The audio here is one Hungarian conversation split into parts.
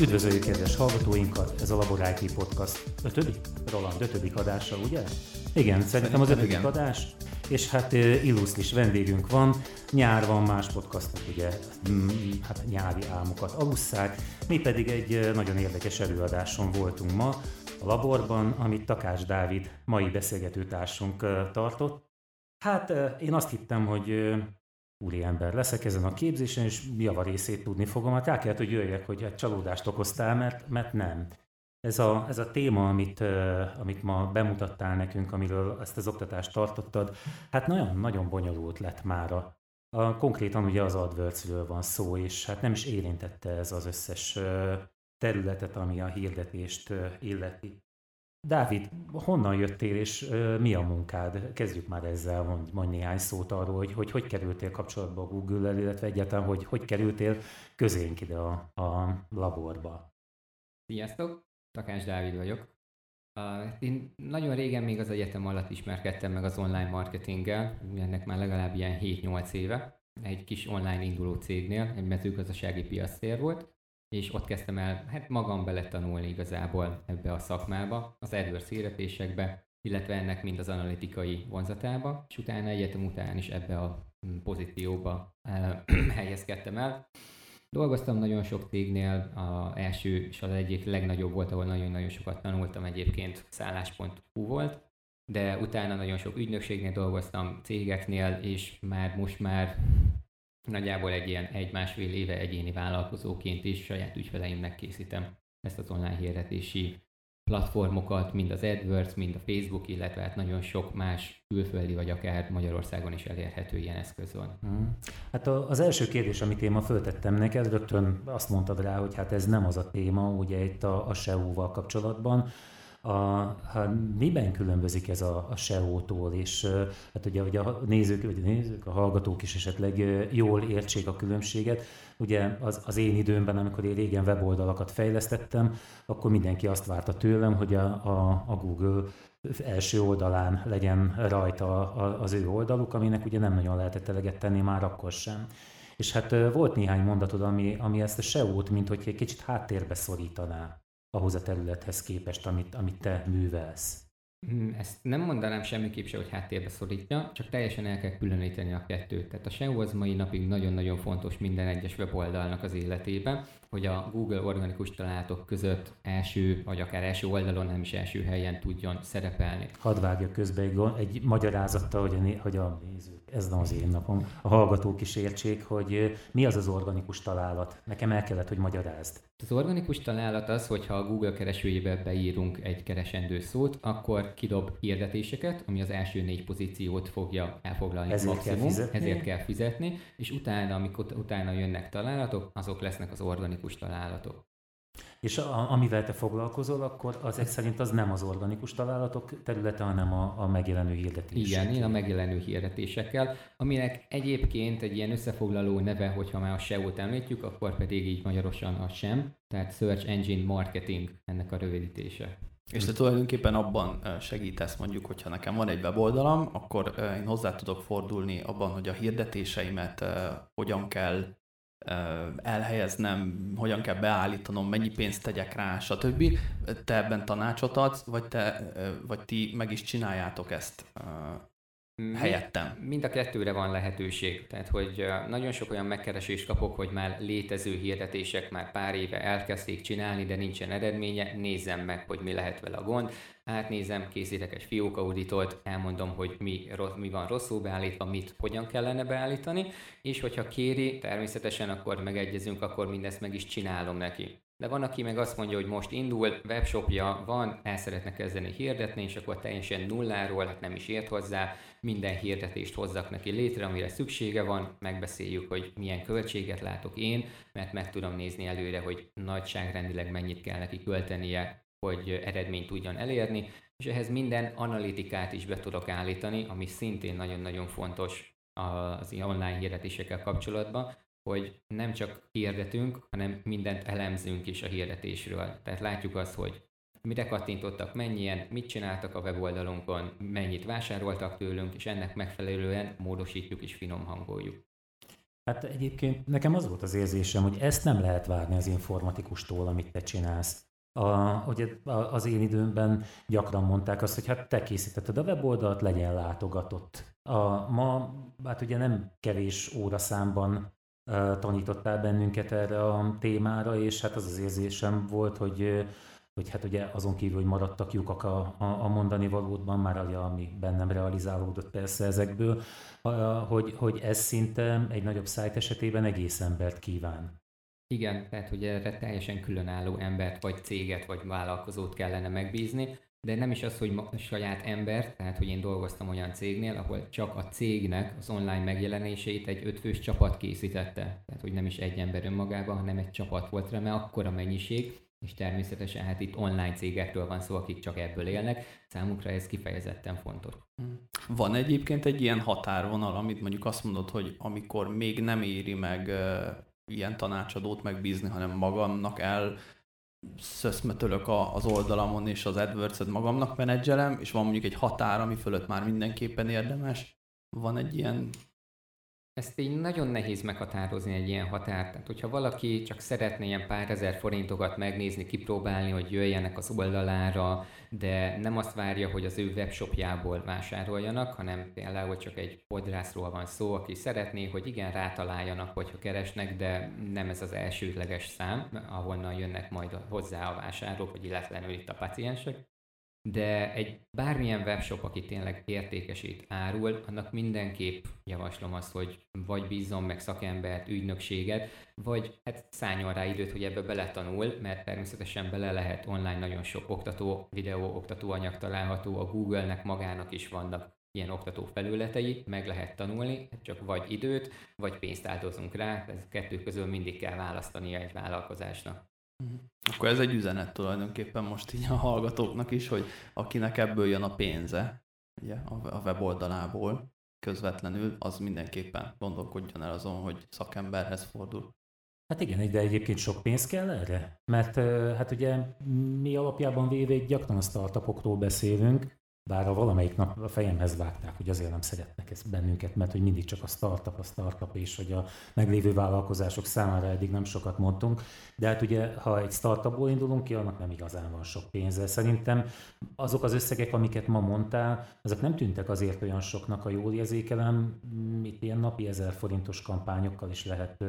Üdvözöljük kedves hallgatóinkat, ez a Labor IT Podcast ötödik? Roland, ötödik adása, ugye? Igen, szerintem az ötödik igen. adás, és hát illusztris vendégünk van, nyár van, más podcastok ugye mm, hát nyári álmokat alusszák, mi pedig egy nagyon érdekes előadáson voltunk ma a laborban, amit Takás Dávid, mai beszélgetőtársunk tartott. Hát én azt hittem, hogy ember leszek ezen a képzésen, és java részét tudni fogom. Hát rá kellett, hogy jöjjek, hogy egy csalódást okoztál, mert, mert nem. Ez a, ez a téma, amit, amit ma bemutattál nekünk, amiről ezt az oktatást tartottad, hát nagyon-nagyon bonyolult lett mára. A, konkrétan ugye az adwords van szó, és hát nem is érintette ez az összes területet, ami a hirdetést illeti. Dávid, honnan jöttél, és uh, mi a munkád? Kezdjük már ezzel, mondj, mondj néhány szót arról, hogy, hogy hogy kerültél kapcsolatba a Google-el, illetve egyáltalán, hogy hogy kerültél közénk ide a, a laborba. Sziasztok, Takás Dávid vagyok. Én nagyon régen még az egyetem alatt ismerkedtem meg az online marketinggel, ennek már legalább ilyen 7-8 éve. Egy kis online induló cégnél, egy mezőgazdasági piactér volt, és ott kezdtem el hát magam bele tanulni igazából ebbe a szakmába, az AdWords hirdetésekbe, illetve ennek mind az analitikai vonzatába, és utána egyetem után is ebbe a mm, pozícióba helyezkedtem el. Dolgoztam nagyon sok cégnél, a első és az egyik legnagyobb volt, ahol nagyon-nagyon sokat tanultam egyébként, szálláspont.hu volt, de utána nagyon sok ügynökségnél dolgoztam, cégeknél, és már most már nagyjából egy ilyen egy-másfél éve egyéni vállalkozóként is saját ügyfeleimnek készítem ezt az online hirdetési platformokat, mind az AdWords, mind a Facebook, illetve hát nagyon sok más külföldi vagy akár Magyarországon is elérhető ilyen eszköz van. Hmm. Hát az első kérdés, amit én ma föltettem neked, rögtön azt mondtad rá, hogy hát ez nem az a téma, ugye itt a, a SEO-val kapcsolatban, a, hát miben különbözik ez a, a SEO-tól, és hát ugye, hogy a nézők, vagy a nézők, a hallgatók is esetleg jól értsék a különbséget. Ugye az, az én időmben, amikor én régen weboldalakat fejlesztettem, akkor mindenki azt várta tőlem, hogy a, a, a Google első oldalán legyen rajta az ő oldaluk, aminek ugye nem nagyon lehetett eleget tenni már akkor sem. És hát volt néhány mondatod, ami, ami ezt a SEO-t, mint hogy egy kicsit háttérbe szorítaná ahhoz a területhez képest, amit, amit te művelsz? Hmm, ezt nem mondanám semmiképp se, hogy háttérbe szorítja, csak teljesen el kell különíteni a kettőt. Tehát a SEO az mai napig nagyon-nagyon fontos minden egyes weboldalnak az életében, hogy a Google organikus találatok között első, vagy akár első oldalon, nem is első helyen tudjon szerepelni. Hadd vágja közbe egy, egy magyarázattal, hogy a, hogy a nézők, ez nem az én napom, a hallgatók is értsék, hogy mi az az organikus találat. Nekem el kellett, hogy magyarázd. Az organikus találat az, hogyha a Google keresőjébe beírunk egy keresendő szót, akkor kidob hirdetéseket, ami az első négy pozíciót fogja elfoglalni ezért maximum, kell fizetni. ezért kell fizetni, és utána, amikor utána jönnek találatok, azok lesznek az organikus találatok. És a, amivel te foglalkozol, akkor az szerint az nem az organikus találatok területe, hanem a, a megjelenő hirdetések. Igen, én a megjelenő hirdetésekkel, aminek egyébként egy ilyen összefoglaló neve, hogyha már a SEO-t említjük, akkor pedig így magyarosan a SEM, tehát Search Engine Marketing ennek a rövidítése. És te tulajdonképpen abban segítesz mondjuk, hogyha nekem van egy weboldalam, akkor én hozzá tudok fordulni abban, hogy a hirdetéseimet hogyan kell elhelyeznem, hogyan kell beállítanom, mennyi pénzt tegyek rá, stb. Te ebben tanácsot adsz, vagy, te, vagy ti meg is csináljátok ezt helyettem? Mind a kettőre van lehetőség. Tehát, hogy nagyon sok olyan megkeresést kapok, hogy már létező hirdetések már pár éve elkezdték csinálni, de nincsen eredménye, nézzem meg, hogy mi lehet vele a gond átnézem, készítek egy fiók auditot, elmondom, hogy mi, mi van rosszul beállítva, mit hogyan kellene beállítani, és hogyha kéri, természetesen akkor megegyezünk, akkor mindezt meg is csinálom neki. De van, aki meg azt mondja, hogy most indul, webshopja van, el szeretne kezdeni hirdetni, és akkor teljesen nulláról, hát nem is ért hozzá, minden hirdetést hozzak neki létre, amire szüksége van, megbeszéljük, hogy milyen költséget látok én, mert meg tudom nézni előre, hogy nagyságrendileg mennyit kell neki költenie hogy eredményt tudjon elérni, és ehhez minden analitikát is be tudok állítani, ami szintén nagyon-nagyon fontos az online hirdetésekkel kapcsolatban, hogy nem csak hirdetünk, hanem mindent elemzünk is a hirdetésről. Tehát látjuk azt, hogy mire kattintottak, mennyien, mit csináltak a weboldalunkon, mennyit vásároltak tőlünk, és ennek megfelelően módosítjuk és finom hangoljuk. Hát egyébként nekem az volt az érzésem, hogy ezt nem lehet várni az informatikustól, amit te csinálsz. A, ugye az én időmben gyakran mondták azt, hogy hát te készítetted a weboldalt, legyen látogatott. A, ma, hát ugye nem kevés óraszámban tanítottál bennünket erre a témára, és hát az az érzésem volt, hogy hogy hát ugye azon kívül, hogy maradtak lyukak a, a, a mondani valódban, már ugye, ami bennem realizálódott persze ezekből, hogy, hogy ez szinte egy nagyobb szájt esetében egész embert kíván. Igen, tehát hogy erre teljesen különálló embert, vagy céget, vagy vállalkozót kellene megbízni, de nem is az, hogy ma, saját ember, tehát hogy én dolgoztam olyan cégnél, ahol csak a cégnek az online megjelenését egy ötfős csapat készítette. Tehát, hogy nem is egy ember önmagában, hanem egy csapat volt rá, mert akkora mennyiség, és természetesen hát itt online cégekről van szó, akik csak ebből élnek, számukra ez kifejezetten fontos. Hmm. Van egyébként egy ilyen határvonal, amit mondjuk azt mondod, hogy amikor még nem éri meg ilyen tanácsadót megbízni, hanem magamnak el szöszmetölök az oldalamon, és az AdWords-et magamnak menedzselem, és van mondjuk egy határ, ami fölött már mindenképpen érdemes. Van egy ilyen ezt így nagyon nehéz meghatározni egy ilyen határt. Tehát, hogyha valaki csak szeretné ilyen pár ezer forintokat megnézni, kipróbálni, hogy jöjjenek az oldalára, de nem azt várja, hogy az ő webshopjából vásároljanak, hanem például csak egy podrászról van szó, aki szeretné, hogy igen, rátaláljanak, hogyha keresnek, de nem ez az elsődleges szám, ahonnan jönnek majd hozzá a vásárlók, vagy illetlenül itt a paciensek de egy bármilyen webshop, aki tényleg értékesít, árul, annak mindenképp javaslom azt, hogy vagy bízzon meg szakembert, ügynökséget, vagy hát szálljon rá időt, hogy ebbe beletanul, mert természetesen bele lehet online nagyon sok oktató, videó, oktatóanyag található, a Google-nek magának is vannak ilyen oktató felületei, meg lehet tanulni, csak vagy időt, vagy pénzt áldozunk rá, ez kettő közül mindig kell választania egy vállalkozásnak. Akkor ez egy üzenet tulajdonképpen most így a hallgatóknak is, hogy akinek ebből jön a pénze, ugye, a weboldalából közvetlenül, az mindenképpen gondolkodjon el azon, hogy szakemberhez fordul. Hát igen, de egyébként sok pénz kell erre? Mert hát ugye mi alapjában véve gyakran a startupokról beszélünk, bár a valamelyik nap a fejemhez vágták, hogy azért nem szeretnek ezt bennünket, mert hogy mindig csak a startup, a startup és hogy a meglévő vállalkozások számára eddig nem sokat mondtunk. De hát ugye, ha egy startupból indulunk ki, annak nem igazán van sok pénze. Szerintem azok az összegek, amiket ma mondtál, azok nem tűntek azért olyan soknak, a jól érzékelem, itt ilyen napi ezer forintos kampányokkal is lehet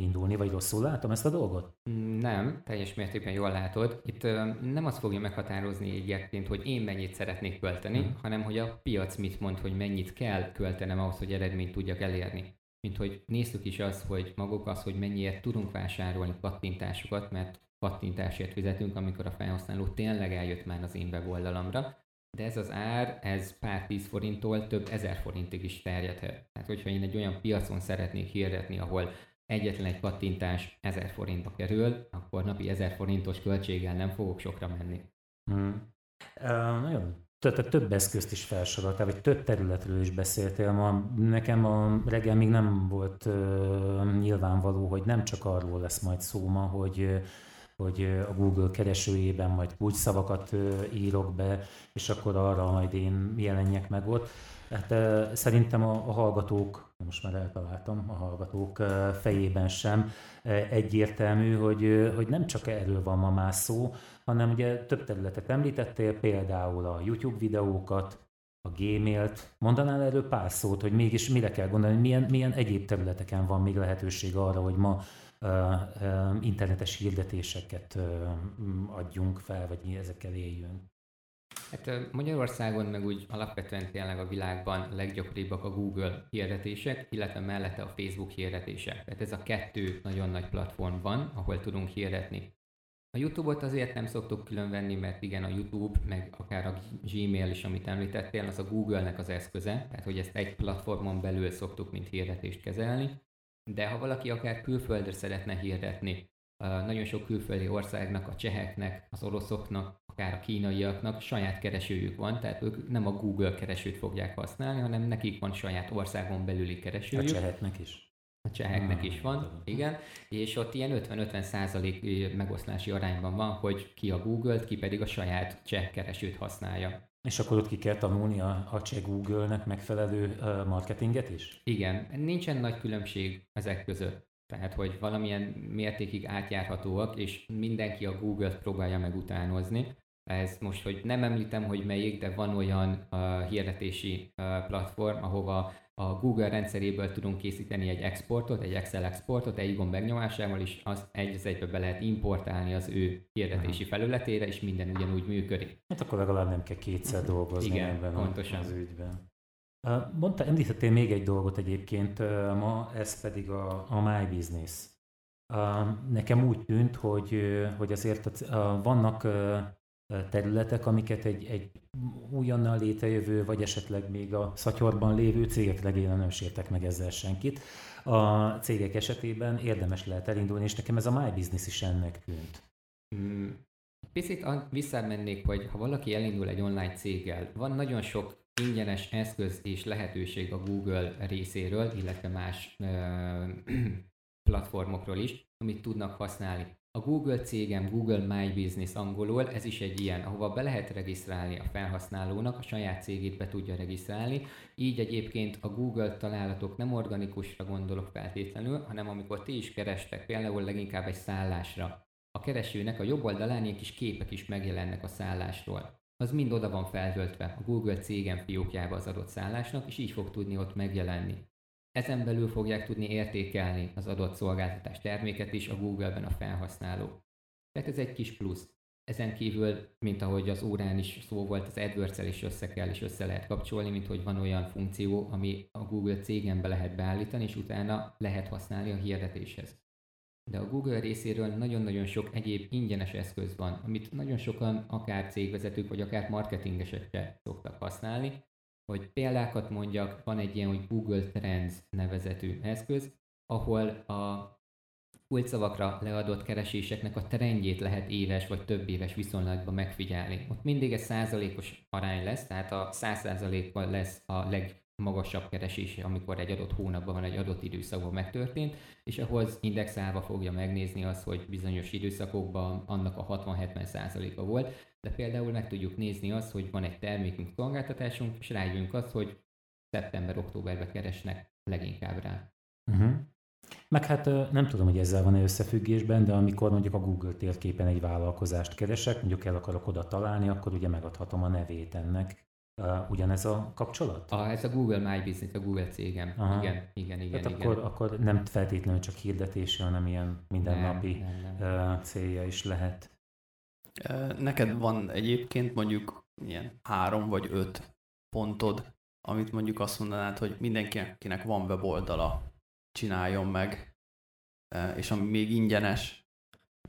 indulni, vagy rosszul látom ezt a dolgot? Nem, teljes mértékben jól látod. Itt nem azt fogja meghatározni egyébként, hogy én mennyit szeretnék költeni, hmm. hanem hogy a piac mit mond, hogy mennyit kell költenem ahhoz, hogy eredményt tudjak elérni. Mint hogy néztük is azt, hogy maguk az, hogy mennyiért tudunk vásárolni kattintásokat, mert kattintásért fizetünk, amikor a felhasználó tényleg eljött már az én weboldalamra, de ez az ár, ez pár tíz forinttól több ezer forintig is terjedhet. Tehát, hogyha én egy olyan piacon szeretnék hirdetni, ahol egyetlen egy kattintás 1000 forintba kerül, akkor napi 1000 forintos költséggel nem fogok sokra menni. Hmm. Uh, nagyon tehát több eszközt is felsoroltál, vagy több területről is beszéltél ma. Nekem a reggel még nem volt uh, nyilvánvaló, hogy nem csak arról lesz majd szó ma, hogy hogy a Google keresőjében majd kulcsszavakat írok be, és akkor arra majd én jelenjek meg ott, Hát szerintem a, a hallgatók, most már eltaláltam, a hallgatók fejében sem egyértelmű, hogy, hogy nem csak erről van ma már szó, hanem ugye több területet említettél, például a YouTube videókat, a Gmailt. Mondanál erről pár szót, hogy mégis mire kell gondolni, milyen, milyen egyéb területeken van még lehetőség arra, hogy ma uh, uh, internetes hirdetéseket uh, adjunk fel, vagy ezekkel éljünk? Hát Magyarországon meg úgy alapvetően tényleg a világban leggyakoribbak a Google hirdetések, illetve mellette a Facebook hirdetések. Tehát ez a kettő nagyon nagy platform van, ahol tudunk hirdetni. A YouTube-ot azért nem szoktuk különvenni, mert igen, a YouTube, meg akár a Gmail is, amit említettél, az a Google-nek az eszköze, tehát hogy ezt egy platformon belül szoktuk, mint hirdetést kezelni. De ha valaki akár külföldre szeretne hirdetni, nagyon sok külföldi országnak, a cseheknek, az oroszoknak, akár a kínaiaknak saját keresőjük van, tehát ők nem a Google keresőt fogják használni, hanem nekik van saját országon belüli keresőjük. A cseheknek is. A cseheknek is van, igen, és ott ilyen 50-50 százalék megoszlási arányban van, hogy ki a Google-t, ki pedig a saját cseh keresőt használja. És akkor ott ki kell tanulni a, a cseh Google-nek megfelelő marketinget is? Igen, nincsen nagy különbség ezek között. Tehát, hogy valamilyen mértékig átjárhatóak, és mindenki a Google-t próbálja meg utánozni. Ez most, hogy nem említem, hogy melyik, de van olyan uh, hirdetési uh, platform, ahova a Google rendszeréből tudunk készíteni egy exportot, egy Excel exportot egy gomb megnyomásával, és azt egy az egybe be lehet importálni az ő hirdetési felületére, és minden ugyanúgy működik. Hát akkor legalább nem kell kétszer dolgozni Igen, ebben pontosan. az ügyben. Mondta, említettél még egy dolgot egyébként ma, ez pedig a, a My Business. Nekem úgy tűnt, hogy, hogy azért vannak területek, amiket egy, egy újonnan létrejövő, vagy esetleg még a szatyorban lévő cégek legényen nem sértek meg ezzel senkit. A cégek esetében érdemes lehet elindulni, és nekem ez a My Business is ennek tűnt. Mm, picit visszamennék, hogy ha valaki elindul egy online céggel, van nagyon sok ingyenes eszköz és lehetőség a Google részéről, illetve más ö, platformokról is, amit tudnak használni. A Google cégem, Google My Business angolul, ez is egy ilyen, ahova be lehet regisztrálni a felhasználónak, a saját cégét be tudja regisztrálni. Így egyébként a Google találatok nem organikusra gondolok feltétlenül, hanem amikor ti is kerestek, például leginkább egy szállásra. A keresőnek a jobb oldalán ilyen kis képek is megjelennek a szállásról. Az mind oda van feltöltve a Google cégem fiókjába az adott szállásnak, és így fog tudni ott megjelenni. Ezen belül fogják tudni értékelni az adott szolgáltatás terméket is a Google-ben a felhasználó. Tehát ez egy kis plusz. Ezen kívül, mint ahogy az órán is szó volt, az adwords is össze kell és össze lehet kapcsolni, mint hogy van olyan funkció, ami a Google cégenbe lehet beállítani, és utána lehet használni a hirdetéshez. De a Google részéről nagyon-nagyon sok egyéb ingyenes eszköz van, amit nagyon sokan akár cégvezetők vagy akár marketingesek se szoktak használni, hogy példákat mondjak, van egy ilyen, hogy Google Trends nevezetű eszköz, ahol a kulcsszavakra leadott kereséseknek a trendjét lehet éves vagy több éves viszonylatban megfigyelni. Ott mindig egy százalékos arány lesz, tehát a száz százalékkal lesz a leg magasabb keresés, amikor egy adott hónapban van egy adott időszakban megtörtént, és ahhoz indexálva fogja megnézni azt, hogy bizonyos időszakokban annak a 60-70%-a volt, de például meg tudjuk nézni azt, hogy van egy termékünk, szolgáltatásunk, és rájövünk azt, hogy szeptember-októberben keresnek leginkább rá. Uh-huh. Meg hát nem tudom, hogy ezzel van-e összefüggésben, de amikor mondjuk a Google térképen egy vállalkozást keresek, mondjuk el akarok oda találni, akkor ugye megadhatom a nevét ennek, Uh, ugyanez a kapcsolat? A, ez a Google My Business, a Google cégem. Aha. Igen, igen, igen. Tehát igen. Akkor, akkor nem feltétlenül csak hirdetése, hanem ilyen mindennapi nem, nem, nem. Uh, célja is lehet. Neked van egyébként mondjuk ilyen három vagy öt pontod, amit mondjuk azt mondanád, hogy mindenkinek van weboldala, csináljon meg, és ami még ingyenes,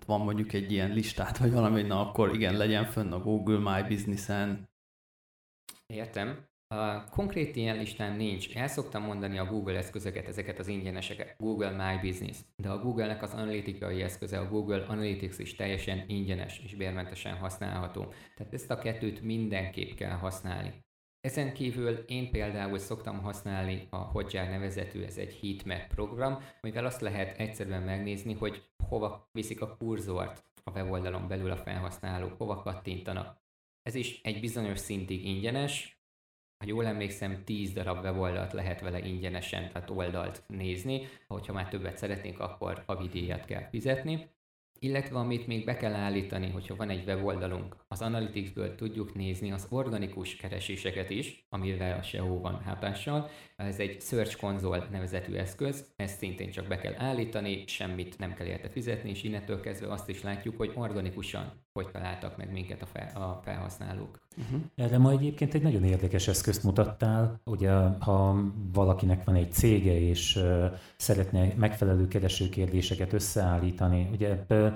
van mondjuk egy ilyen listát, vagy valami, na akkor igen, legyen fönn a Google My Business-en, Értem. A konkrét ilyen listán nincs. El szoktam mondani a Google eszközöket, ezeket az ingyeneseket, Google My Business, de a Google-nek az analitikai eszköze, a Google Analytics is teljesen ingyenes és bérmentesen használható. Tehát ezt a kettőt mindenképp kell használni. Ezen kívül én például szoktam használni a Hotjar nevezetű, ez egy heatmap program, amivel azt lehet egyszerűen megnézni, hogy hova viszik a kurzort a weboldalon belül a felhasználók, hova kattintanak. Ez is egy bizonyos szintig ingyenes, ha jól emlékszem, 10 darab weboldalt lehet vele ingyenesen, tehát oldalt nézni. Ha már többet szeretnénk, akkor havi díjat kell fizetni. Illetve amit még be kell állítani, hogyha van egy weboldalunk, az Analyticsből tudjuk nézni az organikus kereséseket is, amivel a SEO van hatással. Ez egy Search Console nevezetű eszköz, ezt szintén csak be kell állítani, semmit nem kell érte fizetni, és innentől kezdve azt is látjuk, hogy organikusan hogy találtak meg minket a, fel, a felhasználók. Uh-huh. Erre ma egyébként egy nagyon érdekes eszközt mutattál. Ugye, ha valakinek van egy cége, és uh, szeretne megfelelő keresőkérdéseket összeállítani, ugye uh,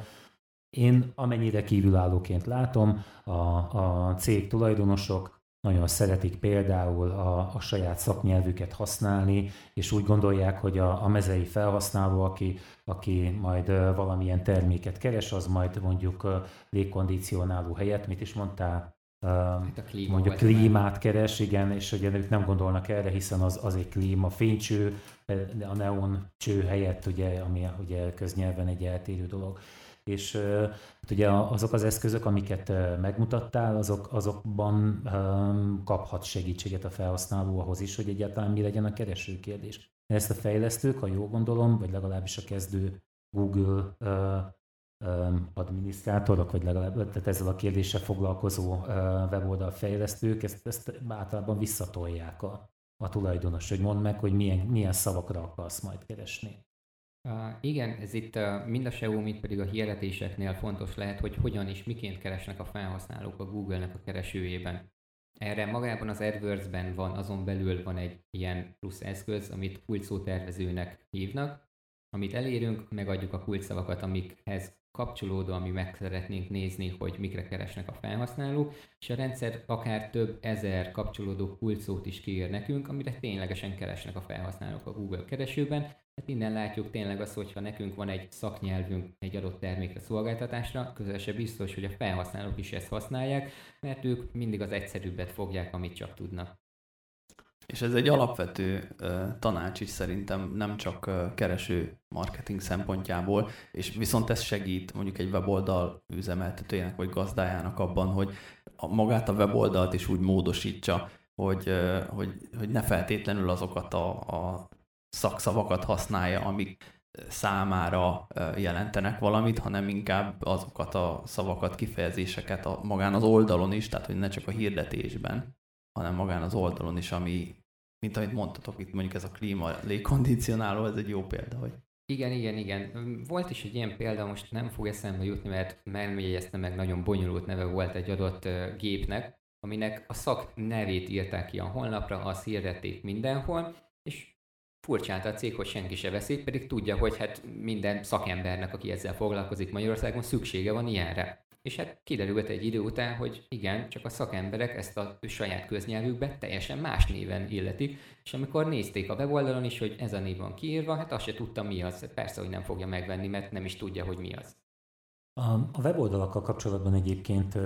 én amennyire kívülállóként látom, a, a cég tulajdonosok nagyon szeretik például a, a saját szaknyelvüket használni, és úgy gondolják, hogy a, a mezei felhasználó, aki, aki majd valamilyen terméket keres, az majd mondjuk légkondicionáló helyett, mit is mondtál, Hát a klíma mondjuk klímát keres, igen, és ugye ők nem gondolnak erre, hiszen az, az egy klíma fénycső, a neon cső helyett, ugye, ami ugye köznyelven egy eltérő dolog. És hát ugye azok az eszközök, amiket megmutattál, azok, azokban kaphat segítséget a felhasználó ahhoz is, hogy egyáltalán mi legyen a keresőkérdés. Ezt a fejlesztők, ha jól gondolom, vagy legalábbis a kezdő Google adminisztrátorok, vagy legalább tehát ezzel a kérdéssel foglalkozó weboldal fejlesztők, ezt, ezt általában visszatolják a, a tulajdonos, hogy mondd meg, hogy milyen, milyen szavakra akarsz majd keresni. Uh, igen, ez itt uh, mind a SEO, mind pedig a hirdetéseknél fontos lehet, hogy hogyan és miként keresnek a felhasználók a Google-nek a keresőjében. Erre magában az AdWords-ben van, azon belül van egy ilyen plusz eszköz, amit kulcsszótervezőnek hívnak, amit elérünk, megadjuk a kulcsszavakat, amikhez kapcsolódó, ami meg szeretnénk nézni, hogy mikre keresnek a felhasználók, és a rendszer akár több ezer kapcsolódó kulcsszót is kiír nekünk, amire ténylegesen keresnek a felhasználók a Google keresőben. Hát innen látjuk tényleg azt, hogyha nekünk van egy szaknyelvünk egy adott termékre, szolgáltatásra, közel se biztos, hogy a felhasználók is ezt használják, mert ők mindig az egyszerűbbet fogják, amit csak tudnak. És ez egy alapvető tanács is szerintem nem csak uh, kereső marketing szempontjából, és viszont ez segít mondjuk egy weboldal üzemeltetőjének vagy gazdájának abban, hogy magát a weboldalt is úgy módosítsa, hogy, hogy, hogy ne feltétlenül azokat a, a szakszavakat használja, amik számára jelentenek valamit, hanem inkább azokat a szavakat, kifejezéseket a, magán az oldalon is, tehát hogy ne csak a hirdetésben, hanem magán az oldalon is, ami, mint amit mondtatok itt, mondjuk ez a klíma légkondicionáló, ez egy jó példa, hogy igen, igen, igen. Volt is egy ilyen példa, most nem fog eszembe jutni, mert nem jegyeztem meg, nagyon bonyolult neve volt egy adott gépnek, aminek a szak nevét írták ki a honlapra, azt hirdették mindenhol, és furcsált a cég, hogy senki se veszik, pedig tudja, hogy hát minden szakembernek, aki ezzel foglalkozik Magyarországon, szüksége van ilyenre. És hát kiderült egy idő után, hogy igen, csak a szakemberek ezt a saját köznyelvükbe teljesen más néven illetik, és amikor nézték a weboldalon is, hogy ez a név van kiírva, hát azt se tudta mi az. Persze, hogy nem fogja megvenni, mert nem is tudja, hogy mi az. A weboldalakkal kapcsolatban egyébként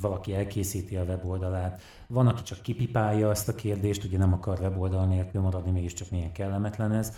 valaki elkészíti a weboldalát, van, aki csak kipipálja ezt a kérdést, ugye nem akar weboldal nélkül maradni, mégiscsak milyen kellemetlen ez,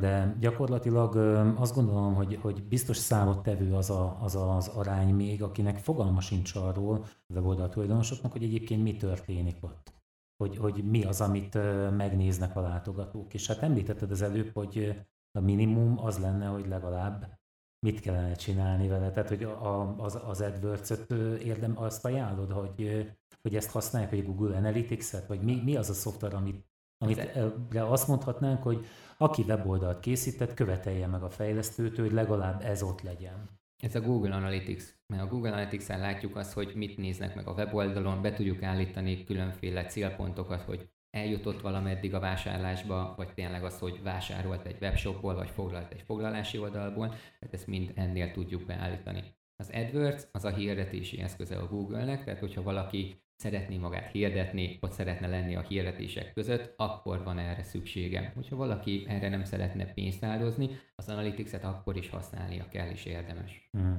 de gyakorlatilag azt gondolom, hogy, hogy biztos számot tevő az, a, az az arány még, akinek fogalma sincs arról, a weboldal tulajdonosoknak, hogy egyébként mi történik ott. Hogy, hogy mi az, amit megnéznek a látogatók. És hát említetted az előbb, hogy a minimum az lenne, hogy legalább mit kellene csinálni vele. Tehát, hogy a, az, az AdWords-öt érdem, azt ajánlod, hogy, hogy ezt használják, hogy Google Analytics-et, vagy mi, mi az a szoftver, amit, amit azt mondhatnánk, hogy aki weboldalt készített, követelje meg a fejlesztőtől, hogy legalább ez ott legyen. Ez a Google Analytics. Mert a Google Analytics-en látjuk azt, hogy mit néznek meg a weboldalon, be tudjuk állítani különféle célpontokat, hogy eljutott valameddig a vásárlásba, vagy tényleg az, hogy vásárolt egy webshopból, vagy foglalt egy foglalási oldalból, tehát ezt mind ennél tudjuk beállítani. Az AdWords az a hirdetési eszköze a Google-nek, tehát hogyha valaki szeretné magát hirdetni, vagy szeretne lenni a hirdetések között, akkor van erre szüksége. Hogyha valaki erre nem szeretne pénzt áldozni, az Analytics-et akkor is használnia kell, és érdemes. Mm.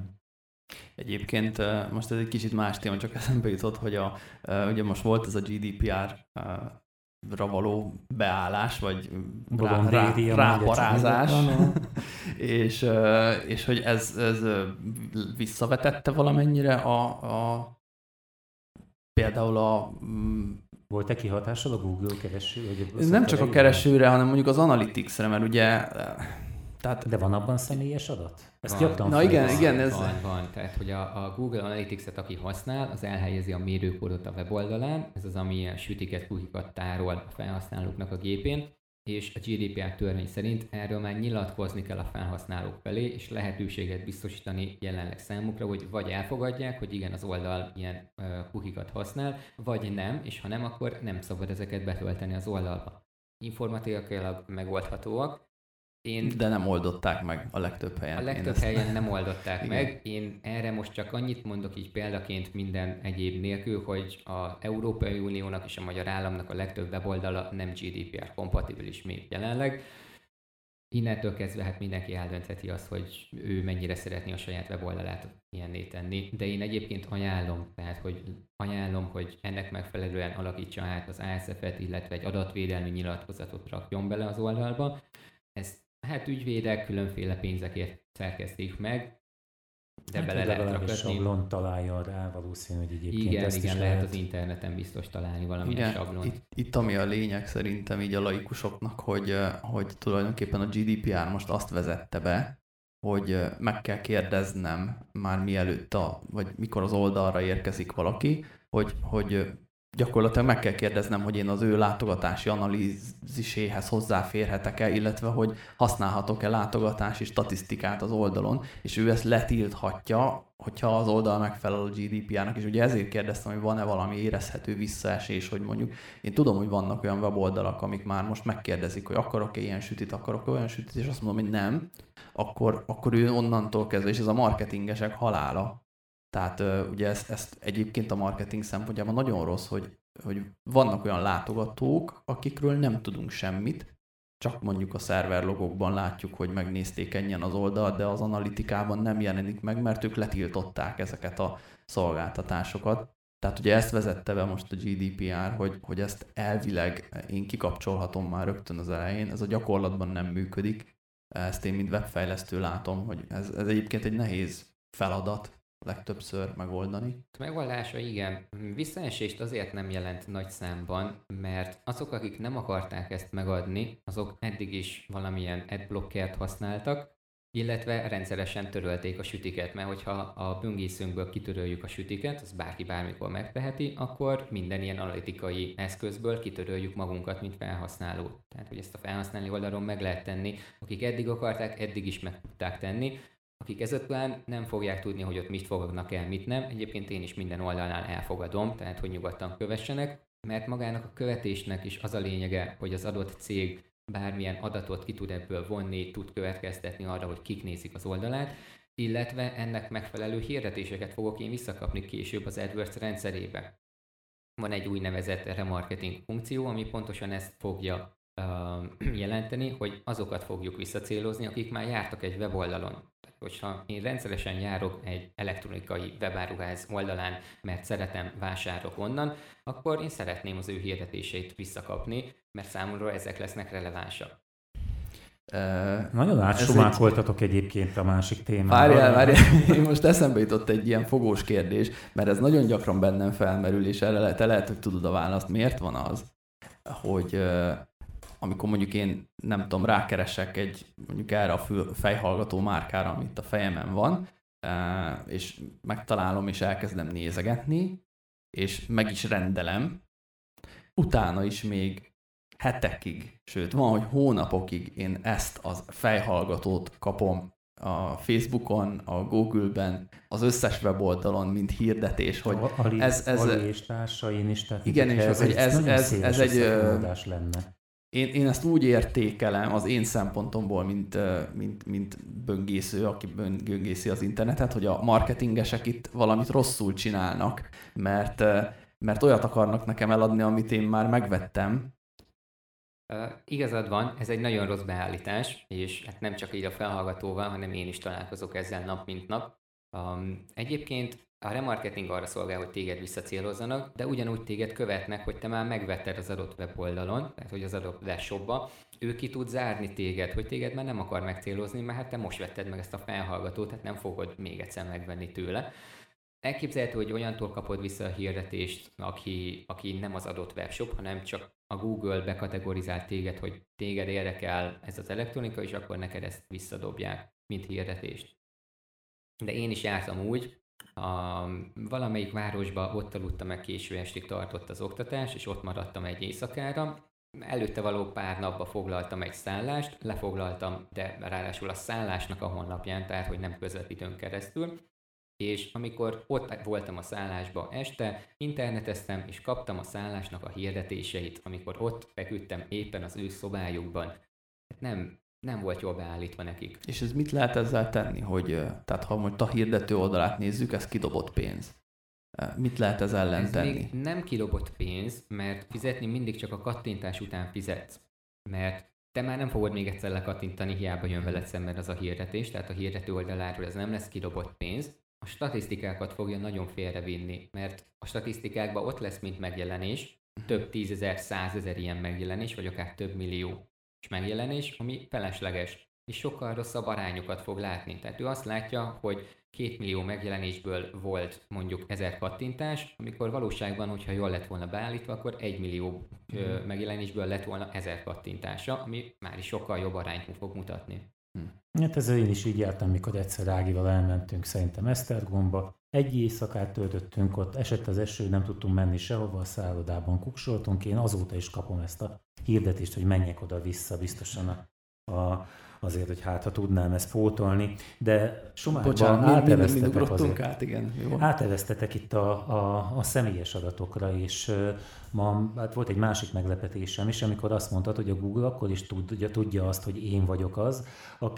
Egyébként most ez egy kicsit más téma, csak eszembe jutott, hogy a, ugye most volt ez a GDPR ra való beállás, vagy rá, rá, ráparázás, és, és hogy ez, ez visszavetette valamennyire a, a például a... Mm, Volt-e kihatásod a Google kereső? Vagy nem csak a keresőre, hanem mondjuk az Analytics-re, mert ugye tehát, De van abban személyes adat? Ezt van. Na igen, van, igen. Ez... Van, van. Tehát, hogy a, a Google Analytics-et, aki használ, az elhelyezi a mérőkódot a weboldalán. Ez az, ami ilyen sütiket, kukikat tárol a felhasználóknak a gépén és a GDPR törvény szerint erről már nyilatkozni kell a felhasználók felé, és lehetőséget biztosítani jelenleg számukra, hogy vagy elfogadják, hogy igen, az oldal ilyen kukikat használ, vagy nem, és ha nem, akkor nem szabad ezeket betölteni az oldalba. Informatikailag megoldhatóak, én, De nem oldották meg a legtöbb helyen. A legtöbb helyen nem oldották meg. Én erre most csak annyit mondok így példaként minden egyéb nélkül, hogy a Európai Uniónak és a magyar államnak a legtöbb weboldala nem GDPR kompatibilis még jelenleg. innentől kezdve hát mindenki eldöntheti azt, hogy ő mennyire szeretné a saját weboldalát ilyenné tenni. De én egyébként ajánlom, tehát hogy ajánlom, hogy ennek megfelelően alakítsa át az ASF-et, illetve egy adatvédelmi nyilatkozatot rakjon bele az oldalba. Ez hát ügyvédek különféle pénzekért szerkesztik meg, de hát, bele lehet rakni. sablon találja rá, valószínű, hogy egyébként Igen, ezt igen, is lehet, lehet az interneten biztos találni valamilyen igen, sablon. Itt, itt, ami a lényeg szerintem így a laikusoknak, hogy, hogy tulajdonképpen a GDPR most azt vezette be, hogy meg kell kérdeznem már mielőtt, a, vagy mikor az oldalra érkezik valaki, hogy, hogy gyakorlatilag meg kell kérdeznem, hogy én az ő látogatási analíziséhez hozzáférhetek-e, illetve hogy használhatok-e látogatási statisztikát az oldalon, és ő ezt letilthatja, hogyha az oldal megfelel a GDPR-nak, és ugye ezért kérdeztem, hogy van-e valami érezhető visszaesés, hogy mondjuk én tudom, hogy vannak olyan weboldalak, amik már most megkérdezik, hogy akarok-e ilyen sütit, akarok-e olyan sütit, és azt mondom, hogy nem, akkor, akkor ő onnantól kezdve, és ez a marketingesek halála, tehát ugye ezt, ezt egyébként a marketing szempontjában nagyon rossz, hogy, hogy vannak olyan látogatók, akikről nem tudunk semmit, csak mondjuk a szerverlogokban látjuk, hogy megnézték ennyien az oldalt, de az analitikában nem jelenik meg, mert ők letiltották ezeket a szolgáltatásokat. Tehát ugye ezt vezette be most a GDPR, hogy, hogy ezt elvileg én kikapcsolhatom már rögtön az elején, ez a gyakorlatban nem működik. Ezt én mint webfejlesztő látom, hogy ez, ez egyébként egy nehéz feladat, legtöbbször megoldani. Megoldása igen. Visszaesést azért nem jelent nagy számban, mert azok, akik nem akarták ezt megadni, azok eddig is valamilyen adblockert használtak, illetve rendszeresen törölték a sütiket, mert hogyha a böngészőnkből kitöröljük a sütiket, az bárki bármikor megteheti, akkor minden ilyen analitikai eszközből kitöröljük magunkat, mint felhasználó. Tehát, hogy ezt a felhasználói oldalon meg lehet tenni, akik eddig akarták, eddig is meg tudták tenni, akik ezután nem fogják tudni, hogy ott mit fognak el, mit nem. Egyébként én is minden oldalnál elfogadom, tehát hogy nyugodtan kövessenek, mert magának a követésnek is az a lényege, hogy az adott cég bármilyen adatot ki tud ebből vonni, tud következtetni arra, hogy kik nézik az oldalát, illetve ennek megfelelő hirdetéseket fogok én visszakapni később az AdWords rendszerébe. Van egy úgynevezett remarketing funkció, ami pontosan ezt fogja uh, jelenteni, hogy azokat fogjuk visszacélozni, akik már jártak egy weboldalon hogyha én rendszeresen járok egy elektronikai webáruház oldalán, mert szeretem, vásárok onnan, akkor én szeretném az ő hirdetéseit visszakapni, mert számomra ezek lesznek relevánsak. Uh, Nagyon átsumákoltatok egy... egyébként a másik témát. Várjál, várjál, most eszembe jutott egy ilyen fogós kérdés, mert ez nagyon gyakran bennem felmerül, és erre te lehet, hogy tudod a választ. Miért van az, hogy amikor mondjuk én nem tudom, rákeresek egy mondjuk erre a fül, fejhallgató márkára, amit a fejemen van, e, és megtalálom, és elkezdem nézegetni, és meg is rendelem, utána is még hetekig, sőt van, hogy hónapokig én ezt az fejhallgatót kapom a Facebookon, a Google-ben, az összes weboldalon, mint hirdetés, hogy Ali, ez... ez Ali és társain is, tehát igen, és ez, ez, ez, ez, ez egy... lenne én, én ezt úgy értékelem az én szempontomból, mint, mint, mint böngésző, aki böngészi az internetet, hogy a marketingesek itt valamit rosszul csinálnak, mert, mert olyat akarnak nekem eladni, amit én már megvettem, igazad van, ez egy nagyon rossz beállítás, és hát nem csak így a felhallgatóval, hanem én is találkozok ezzel nap mint nap. Um, egyébként a remarketing arra szolgál, hogy téged visszacélozzanak, de ugyanúgy téged követnek, hogy te már megvetted az adott weboldalon, tehát hogy az adott webshopba, ő ki tud zárni téged, hogy téged már nem akar megcélozni, mert hát te most vetted meg ezt a felhallgatót, tehát nem fogod még egyszer megvenni tőle. Elképzelhető, hogy olyantól kapod vissza a hirdetést, aki, aki nem az adott webshop, hanem csak a Google bekategorizált téged, hogy téged érdekel ez az elektronika, és akkor neked ezt visszadobják, mint hirdetést. De én is jártam úgy, a, valamelyik városba ott aludtam meg késő estig tartott az oktatás, és ott maradtam egy éjszakára. Előtte való pár napba foglaltam egy szállást, lefoglaltam, de ráadásul a szállásnak a honlapján, tehát hogy nem közvetítőn keresztül. És amikor ott voltam a szállásba este, interneteztem, és kaptam a szállásnak a hirdetéseit, amikor ott feküdtem éppen az ő szobájukban. Nem, nem volt jól beállítva nekik. És ez mit lehet ezzel tenni, hogy tehát ha most a hirdető oldalát nézzük, ez kidobott pénz. Mit lehet ez ellen ez tenni? Még nem kidobott pénz, mert fizetni mindig csak a kattintás után fizetsz. Mert te már nem fogod még egyszer lekattintani, hiába jön veled szemben az a hirdetés, tehát a hirdető oldaláról ez nem lesz kidobott pénz, a statisztikákat fogja nagyon félrevinni, mert a statisztikákban ott lesz, mint megjelenés, több tízezer, százezer ilyen megjelenés, vagy akár több millió megjelenés, ami felesleges, és sokkal rosszabb arányokat fog látni. Tehát ő azt látja, hogy két millió megjelenésből volt mondjuk ezer kattintás, amikor valóságban, hogyha jól lett volna beállítva, akkor egy millió ö, hmm. megjelenésből lett volna ezer kattintása, ami már is sokkal jobb arányt fog mutatni. Hm. Hát ezzel én is így jártam, mikor egyszer Ágival elmentünk szerintem Esztergomba. Egy éjszakát töltöttünk ott, esett az eső, nem tudtunk menni sehova, a szállodában kuksoltunk. Én azóta is kapom ezt a hirdetést, hogy menjek oda-vissza biztosan a, a azért, hogy hát ha tudnám ezt pótolni, de Somárban áteveztetek azért. Át, igen. Jó. Áteveztetek itt a, a, a személyes adatokra, és ma hát volt egy másik meglepetésem is, amikor azt mondtad, hogy a Google akkor is tudja, tudja azt, hogy én vagyok az,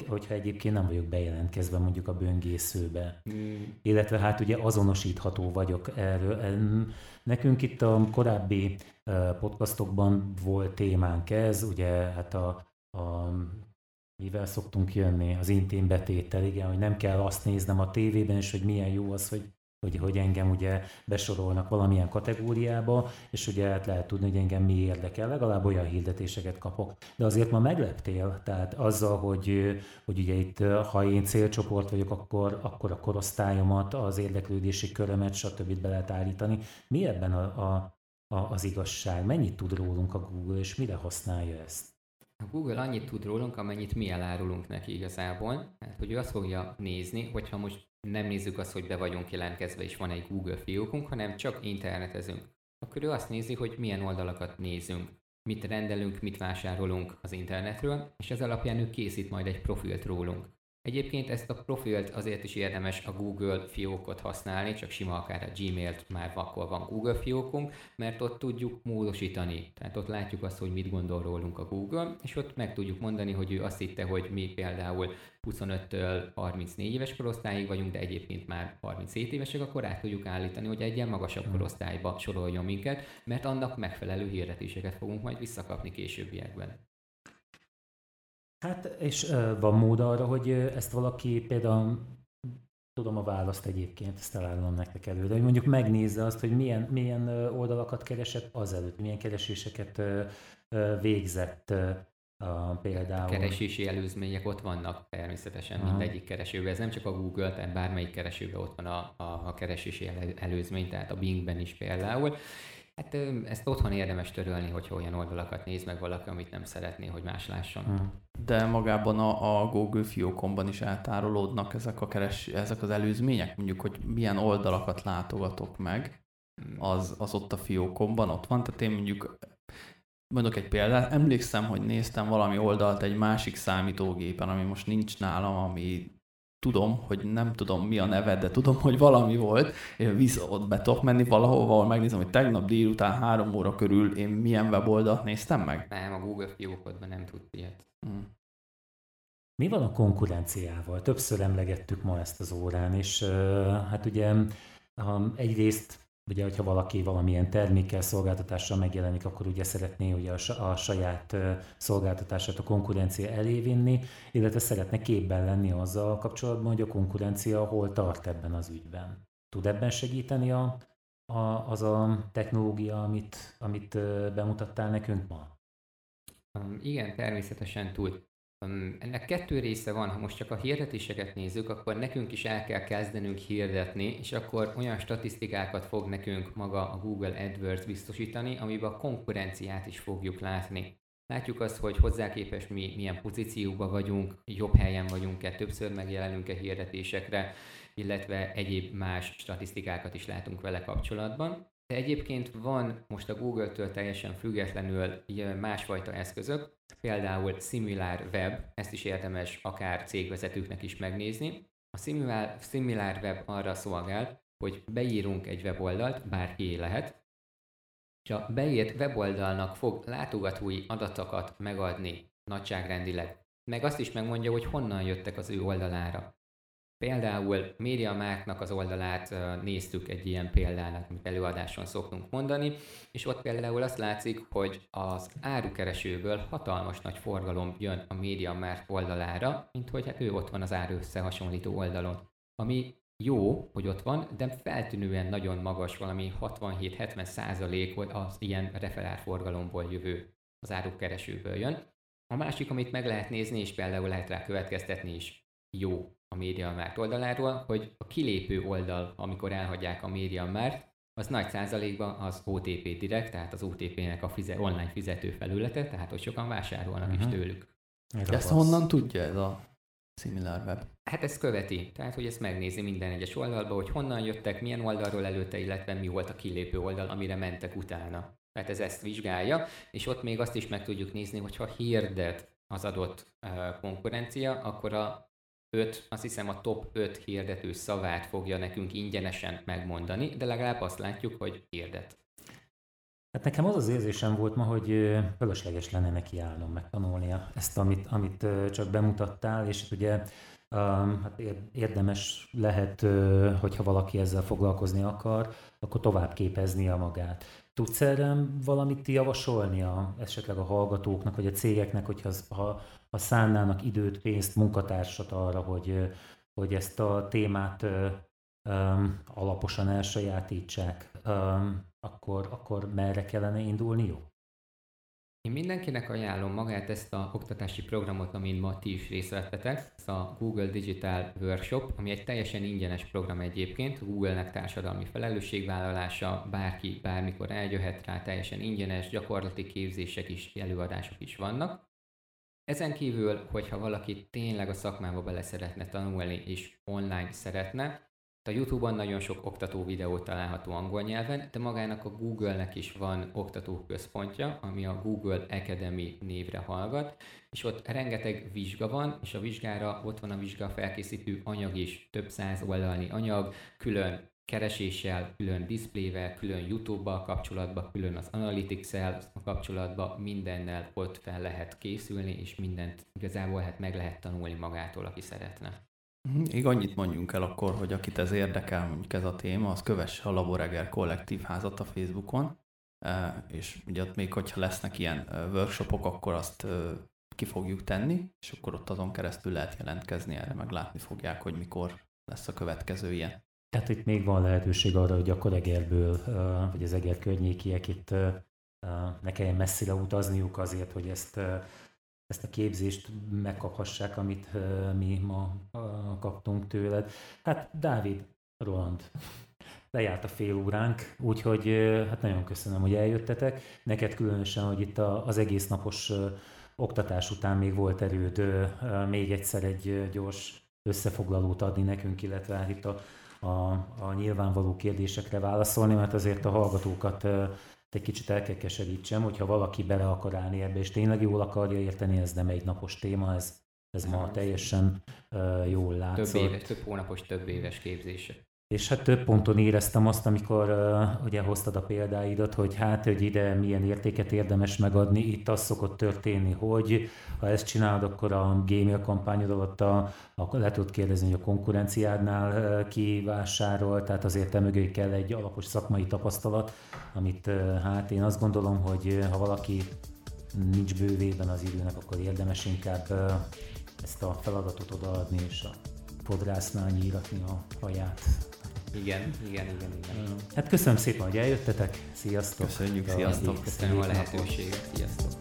hogyha egyébként nem vagyok bejelentkezve mondjuk a böngészőbe. Mm. Illetve hát ugye azonosítható vagyok erről. Nekünk itt a korábbi podcastokban volt témánk ez, ugye hát a, a mivel szoktunk jönni, az intim betétel, igen, hogy nem kell azt néznem a tévében, és hogy milyen jó az, hogy, hogy, hogy engem ugye besorolnak valamilyen kategóriába, és ugye hát lehet tudni, hogy engem mi érdekel, legalább olyan hirdetéseket kapok. De azért ma megleptél, tehát azzal, hogy, hogy ugye itt, ha én célcsoport vagyok, akkor, akkor a korosztályomat, az érdeklődési körömet, stb. be lehet állítani. Mi ebben a, a, a, az igazság? Mennyit tud rólunk a Google, és mire használja ezt? A Google annyit tud rólunk, amennyit mi elárulunk neki igazából. Hát, hogy ő azt fogja nézni, hogyha most nem nézzük azt, hogy be vagyunk jelentkezve és van egy Google fiókunk, hanem csak internetezünk. Akkor ő azt nézi, hogy milyen oldalakat nézünk, mit rendelünk, mit vásárolunk az internetről, és ez alapján ő készít majd egy profilt rólunk. Egyébként ezt a profilt azért is érdemes a Google fiókot használni, csak sima akár a Gmail-t már akkor van Google fiókunk, mert ott tudjuk módosítani. Tehát ott látjuk azt, hogy mit gondol rólunk a Google, és ott meg tudjuk mondani, hogy ő azt hitte, hogy mi például 25-től 34 éves korosztályig vagyunk, de egyébként már 37 évesek, akkor át tudjuk állítani, hogy egy ilyen magasabb hmm. korosztályba soroljon minket, mert annak megfelelő hirdetéseket fogunk majd visszakapni későbbiekben. Hát, és van mód arra, hogy ezt valaki például, tudom a választ egyébként, ezt elárulom nektek előre, hogy mondjuk megnézze azt, hogy milyen, milyen oldalakat keresett azelőtt, milyen kereséseket végzett például. A keresési előzmények ott vannak természetesen Aha. mindegyik keresőben. Ez nem csak a Google, tehát bármelyik keresőben ott van a, a, a keresési előzmény, tehát a Bingben is például. Hát ezt otthon érdemes törölni, hogyha olyan oldalakat néz meg valaki, amit nem szeretné, hogy más lásson. Hmm. De magában a, a Google fiókomban is eltárolódnak ezek, a keres, ezek az előzmények? Mondjuk, hogy milyen oldalakat látogatok meg, az, az ott a fiókomban ott van. Tehát én mondjuk mondok egy példát, emlékszem, hogy néztem valami oldalt egy másik számítógépen, ami most nincs nálam, ami tudom, hogy nem tudom mi a neve, de tudom, hogy valami volt, és vissza ott be tudok menni valahova, ahol megnézem, hogy tegnap délután három óra körül én milyen weboldalt néztem meg? Nem, a Google fiókodban nem tudsz ilyet. Hmm. Mi van a konkurenciával? Többször emlegettük ma ezt az órán, és hát ugye egyrészt Ugye, hogyha valaki valamilyen termékkel, szolgáltatással megjelenik, akkor ugye szeretné ugye a, saját szolgáltatását a konkurencia elé vinni, illetve szeretne képben lenni azzal kapcsolatban, hogy a konkurencia hol tart ebben az ügyben. Tud ebben segíteni a, a, az a technológia, amit, amit bemutattál nekünk ma? Igen, természetesen tud. Ennek kettő része van, ha most csak a hirdetéseket nézzük, akkor nekünk is el kell kezdenünk hirdetni, és akkor olyan statisztikákat fog nekünk maga a Google AdWords biztosítani, amiben a konkurenciát is fogjuk látni. Látjuk azt, hogy hozzá képest mi milyen pozícióban vagyunk, jobb helyen vagyunk-e, többször megjelenünk-e hirdetésekre, illetve egyéb más statisztikákat is látunk vele kapcsolatban. De egyébként van most a Google-től teljesen függetlenül másfajta eszközök, például Similar Web, ezt is érdemes akár cégvezetőknek is megnézni. A Similar, Web arra szolgál, hogy beírunk egy weboldalt, bárki lehet, és a beírt weboldalnak fog látogatói adatokat megadni nagyságrendileg. Meg azt is megmondja, hogy honnan jöttek az ő oldalára. Például MediaMarktnak az oldalát néztük egy ilyen példának, amit előadáson szoktunk mondani, és ott például azt látszik, hogy az árukeresőből hatalmas nagy forgalom jön a MediaMarkt oldalára, mint hogy hát ő ott van az áru összehasonlító oldalon. Ami jó, hogy ott van, de feltűnően nagyon magas, valami 67-70 százalék az ilyen referálforgalomból jövő az árukeresőből jön. A másik, amit meg lehet nézni, és például lehet rá következtetni is jó a MediaMarkt oldaláról, hogy a kilépő oldal, amikor elhagyják a MediaMarkt, az nagy százalékban az OTP Direct, tehát az OTP-nek a fize- online fizető felülete, tehát hogy sokan vásárolnak uh-huh. is mhm. tőlük. De ezt honnan tudja ez a SimilarWeb? Hát ezt követi, tehát hogy ezt megnézi minden egyes oldalba, hogy honnan jöttek, milyen oldalról előtte, illetve mi volt a kilépő oldal, amire mentek utána. Tehát ez ezt vizsgálja, és ott még azt is meg tudjuk nézni, hogyha hirdet az adott uh, konkurencia, akkor a 5, azt hiszem a top 5 hirdető szavát fogja nekünk ingyenesen megmondani, de legalább azt látjuk, hogy hirdet. Hát nekem az az érzésem volt ma, hogy fölösleges lenne neki állnom megtanulnia ezt, amit, amit csak bemutattál, és ugye hát érdemes lehet, hogyha valaki ezzel foglalkozni akar, akkor tovább képeznie magát. Tudsz erre valamit javasolni a, esetleg a hallgatóknak, vagy a cégeknek, hogyha ha ha szánnának időt, pénzt, munkatársat arra, hogy, hogy ezt a témát um, alaposan elsajátítsák, um, akkor, akkor merre kellene indulniuk? Én mindenkinek ajánlom magát ezt a oktatási programot, amin ma ti is részt vettetek, ez a Google Digital Workshop, ami egy teljesen ingyenes program egyébként, Google-nek társadalmi felelősségvállalása, bárki bármikor eljöhet rá, teljesen ingyenes, gyakorlati képzések is, előadások is vannak. Ezen kívül, hogyha valaki tényleg a szakmába bele szeretne tanulni és online szeretne, a YouTube-on nagyon sok oktató videó található angol nyelven, de magának a Google-nek is van oktatóközpontja, ami a Google Academy névre hallgat, és ott rengeteg vizsga van, és a vizsgára ott van a vizsga felkészítő anyag is, több száz oldalni anyag, külön kereséssel, külön diszplével, külön YouTube-bal kapcsolatban, külön az Analytics-el kapcsolatban, mindennel ott fel lehet készülni, és mindent igazából hát meg lehet tanulni magától, aki szeretne. Még annyit mondjunk el akkor, hogy akit ez érdekel, mondjuk ez a téma, az kövesse a Laboreger kollektív házat a Facebookon, e, és ugye ott még, hogyha lesznek ilyen e, workshopok, akkor azt e, ki fogjuk tenni, és akkor ott azon keresztül lehet jelentkezni erre, meg látni fogják, hogy mikor lesz a következő ilyen. Tehát itt még van lehetőség arra, hogy a Egerből, vagy az Eger környékiek itt ne kelljen messzire utazniuk azért, hogy ezt, ezt a képzést megkaphassák, amit mi ma kaptunk tőled. Hát Dávid, Roland, lejárt a fél óránk, úgyhogy hát nagyon köszönöm, hogy eljöttetek. Neked különösen, hogy itt az egész napos oktatás után még volt erőd még egyszer egy gyors összefoglalót adni nekünk, illetve hát itt a a, a nyilvánvaló kérdésekre válaszolni, mert azért a hallgatókat egy kicsit el kell keserítsem, hogyha valaki bele akar állni ebbe, és tényleg jól akarja érteni, ez nem egy napos téma, ez, ez ma teljesen uh, jól látszott. Több, éves, több hónapos, több éves képzése. És hát több ponton éreztem azt, amikor uh, ugye hoztad a példáidat, hogy hát, hogy ide milyen értéket érdemes megadni. Itt az szokott történni, hogy ha ezt csinálod, akkor a gmail kampányod alatt a, a, le tudod kérdezni, hogy a konkurenciádnál uh, ki vásárol, tehát azért te mögé kell egy alapos szakmai tapasztalat, amit uh, hát én azt gondolom, hogy ha valaki nincs bővében az időnek, akkor érdemes inkább ezt a feladatot odaadni, és a fodrásznál nyíratni a haját. Igen, igen, igen, igen. Hát köszönöm szépen, hogy eljöttetek. Sziasztok! Köszönjük, sziasztok! Köszönöm a lehetőséget, sziasztok!